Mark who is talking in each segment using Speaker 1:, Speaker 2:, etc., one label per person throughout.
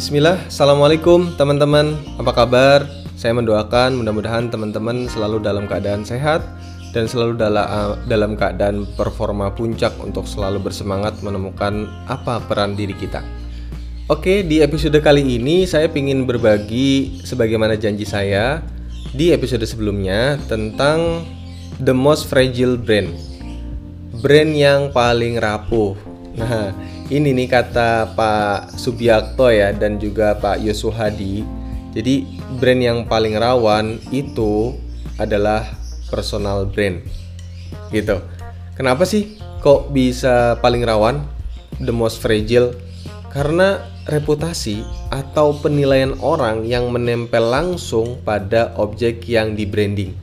Speaker 1: Bismillah, Assalamualaikum teman-teman Apa kabar? Saya mendoakan mudah-mudahan teman-teman selalu dalam keadaan sehat Dan selalu dalam, dalam keadaan performa puncak untuk selalu bersemangat menemukan apa peran diri kita Oke, di episode kali ini saya ingin berbagi sebagaimana janji saya di episode sebelumnya tentang the most fragile brain. Brain yang paling rapuh. Nah, ini nih kata Pak Subiakto ya dan juga Pak Yosuhadi. Jadi, brain yang paling rawan itu adalah personal brain. Gitu. Kenapa sih kok bisa paling rawan? The most fragile karena reputasi atau penilaian orang yang menempel langsung pada objek yang di branding.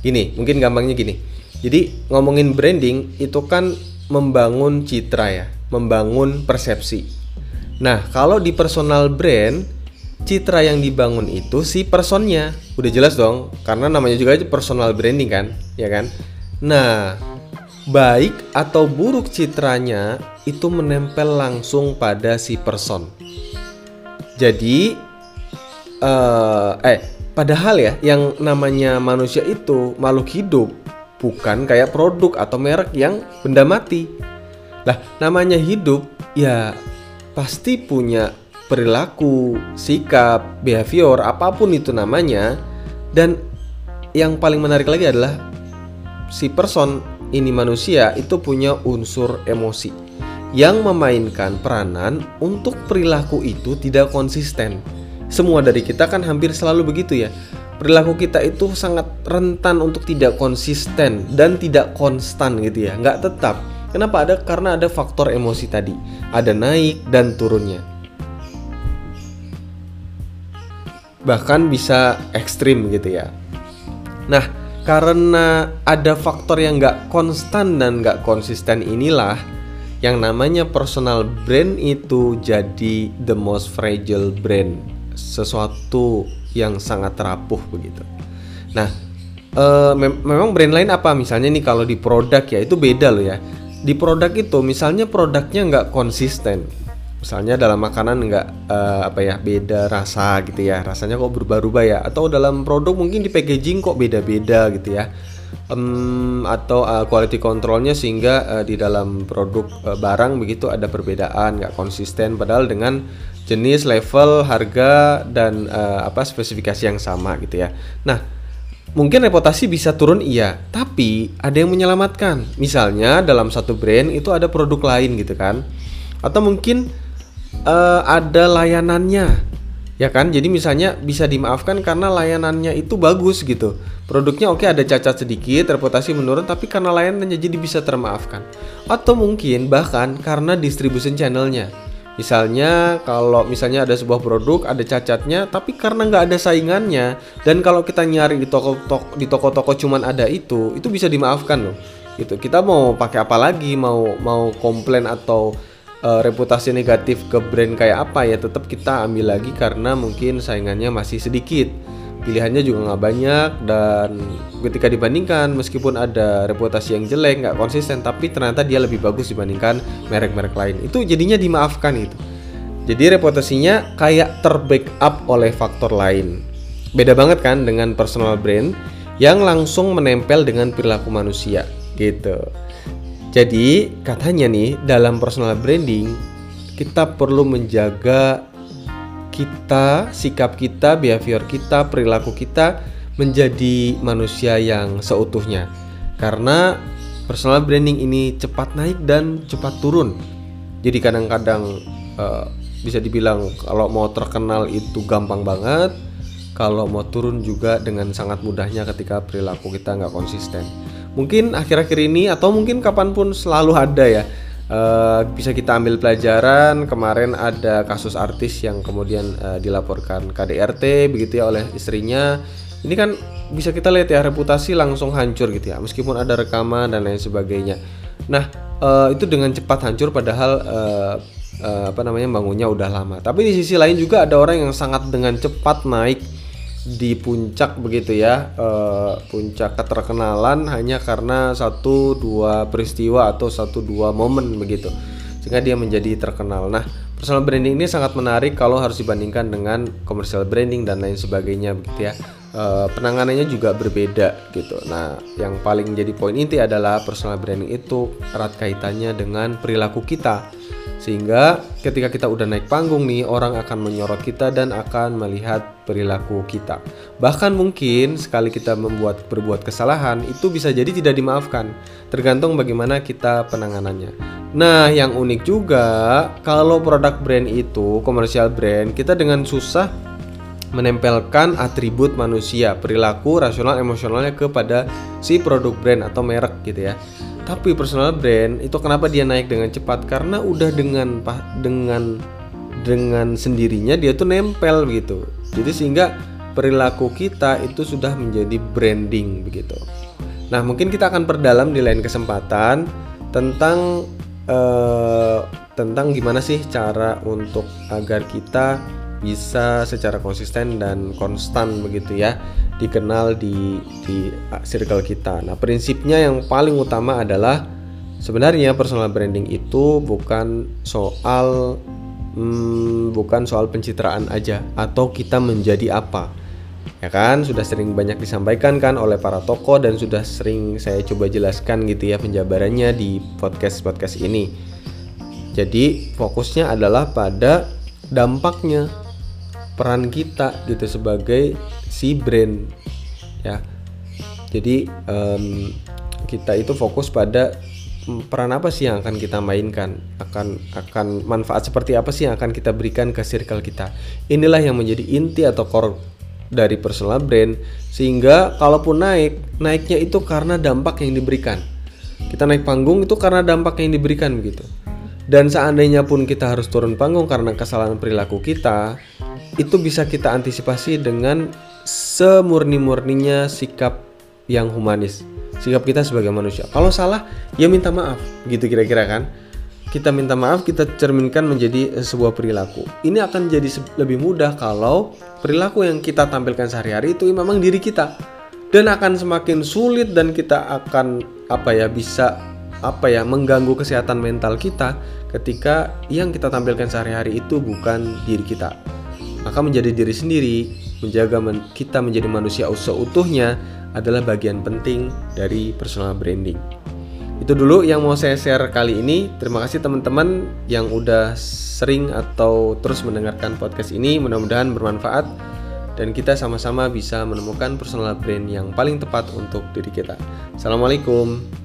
Speaker 1: Gini, mungkin gampangnya gini. Jadi ngomongin branding itu kan membangun citra ya, membangun persepsi. Nah, kalau di personal brand, citra yang dibangun itu si personnya. Udah jelas dong, karena namanya juga personal branding kan, ya kan? Nah, baik atau buruk citranya itu menempel langsung pada si person. Jadi, uh, eh, padahal ya, yang namanya manusia itu makhluk hidup, bukan kayak produk atau merek yang benda mati. Lah, namanya hidup, ya pasti punya perilaku, sikap, behavior, apa pun itu namanya. Dan yang paling menarik lagi adalah si person ini manusia itu punya unsur emosi yang memainkan peranan untuk perilaku itu tidak konsisten. Semua dari kita kan hampir selalu begitu ya. Perilaku kita itu sangat rentan untuk tidak konsisten dan tidak konstan gitu ya, nggak tetap. Kenapa ada? Karena ada faktor emosi tadi, ada naik dan turunnya. Bahkan bisa ekstrim gitu ya. Nah, karena ada faktor yang nggak konstan dan nggak konsisten inilah yang namanya personal brand itu jadi the most fragile brand sesuatu yang sangat rapuh begitu. Nah uh, mem memang brand lain apa? Misalnya nih kalau di produk ya itu beda loh ya. Di produk itu misalnya produknya nggak konsisten. Misalnya dalam makanan nggak uh, apa ya beda rasa gitu ya. Rasanya kok berubah-ubah ya. Atau dalam produk mungkin di packaging kok beda-beda gitu ya. Um, atau uh, quality controlnya sehingga uh, di dalam produk uh, barang begitu ada perbedaan nggak konsisten. Padahal dengan jenis level harga dan uh, apa spesifikasi yang sama gitu ya. Nah mungkin reputasi bisa turun iya. Tapi ada yang menyelamatkan. Misalnya dalam satu brand itu ada produk lain gitu kan. Atau mungkin uh, ada layanannya ya kan? Jadi misalnya bisa dimaafkan karena layanannya itu bagus gitu. Produknya oke ada cacat sedikit reputasi menurun tapi karena layanannya jadi bisa termaafkan. Atau mungkin bahkan karena distribution channelnya Misalnya kalau misalnya ada sebuah produk ada cacatnya tapi karena nggak ada saingannya dan kalau kita nyari di toko toko di toko-toko cuman ada itu itu bisa dimaafkan loh. Gitu. Kita mau pakai apa lagi? Mau mau komplain atau uh, reputasi negatif ke brand kayak apa? Ya tetap kita ambil lagi karena mungkin saingannya masih sedikit pilihannya juga nggak banyak dan ketika dibandingkan meskipun ada reputasi yang jelek nggak konsisten tapi ternyata dia lebih bagus dibandingkan merek-merek lain. Itu jadinya dimaafkan itu. Jadi reputasinya kayak terbackup oleh faktor lain. Beda banget kan dengan personal brand yang langsung menempel dengan perilaku manusia gitu. Jadi katanya nih dalam personal branding kita perlu menjaga kita, sikap kita, behavior kita, perilaku kita menjadi manusia yang seutuhnya. Karena personal branding ini cepat naik dan cepat turun. Jadi kadang-kadang uh, bisa dibilang kalau mau terkenal itu gampang banget, kalau mau turun juga dengan sangat mudahnya ketika perilaku kita nggak konsisten mungkin akhir-akhir ini atau mungkin kapan pun selalu ada ya uh, bisa kita ambil pelajaran. Kemarin ada kasus artis yang kemudian uh, dilaporkan KDRT begitu ya oleh istrinya. Ini kan bisa kita lihat ya reputasi langsung hancur gitu ya meskipun ada rekaman dan lain sebagainya. Nah uh, itu dengan cepat hancur padahal uh, uh, apa namanya bangunnya udah lama. Tapi di sisi lain juga ada orang yang sangat dengan cepat naik di puncak begitu ya uh, puncak keterkenalan hanya karena satu dua peristiwa atau satu dua momen begitu sehingga dia menjadi terkenal nah Personal branding ini sangat menarik kalau harus dibandingkan dengan commercial branding dan lain sebagainya begitu ya. E, penanganannya juga berbeda gitu. Nah, yang paling jadi poin inti adalah personal branding itu erat kaitannya dengan perilaku kita. Sehingga ketika kita udah naik panggung nih, orang akan menyorot kita dan akan melihat perilaku kita. Bahkan mungkin sekali kita membuat berbuat kesalahan, itu bisa jadi tidak dimaafkan, tergantung bagaimana kita penanganannya. Nah, yang unik juga kalau produk brand itu komersial brand, kita dengan susah menempelkan atribut manusia, perilaku, rasional, emosionalnya kepada si produk brand atau merek gitu ya. Tapi personal brand itu kenapa dia naik dengan cepat? Karena udah dengan dengan dengan sendirinya dia tuh nempel gitu. Jadi sehingga perilaku kita itu sudah menjadi branding begitu. Nah, mungkin kita akan perdalam di lain kesempatan tentang uh, tentang gimana sih cara untuk agar kita bisa secara konsisten dan konstan begitu ya dikenal di di circle kita. Nah, prinsipnya yang paling utama adalah sebenarnya personal branding itu bukan soal hmm, bukan soal pencitraan aja atau kita menjadi apa. Ya kan, sudah sering banyak disampaikan kan oleh para tokoh dan sudah sering saya coba jelaskan gitu ya penjabarannya di podcast-podcast ini. Jadi, fokusnya adalah pada dampaknya peran kita gitu sebagai si brand ya. Jadi um, kita itu fokus pada peran apa sih yang akan kita mainkan akan akan manfaat seperti apa sih yang akan kita berikan ke circle kita. Inilah yang menjadi inti atau core dari personal brand. Sehingga kalaupun naik naiknya itu karena dampak yang diberikan. Kita naik panggung itu karena dampak yang diberikan begitu. Dan seandainya pun kita harus turun panggung karena kesalahan perilaku kita itu bisa kita antisipasi dengan semurni-murninya sikap yang humanis. Sikap kita sebagai manusia. Kalau salah ya minta maaf gitu kira-kira kan? Kita minta maaf kita cerminkan menjadi sebuah perilaku. Ini akan jadi lebih mudah kalau perilaku yang kita tampilkan sehari-hari itu memang diri kita. Dan akan semakin sulit dan kita akan apa ya bisa apa ya mengganggu kesehatan mental kita ketika yang kita tampilkan sehari-hari itu bukan diri kita maka menjadi diri sendiri, menjaga men kita menjadi manusia seutuhnya adalah bagian penting dari personal branding. Itu dulu yang mau saya share kali ini. Terima kasih teman-teman yang udah sering atau terus mendengarkan podcast ini. Mudah-mudahan bermanfaat dan kita sama-sama bisa menemukan personal brand yang paling tepat untuk diri kita. Assalamualaikum.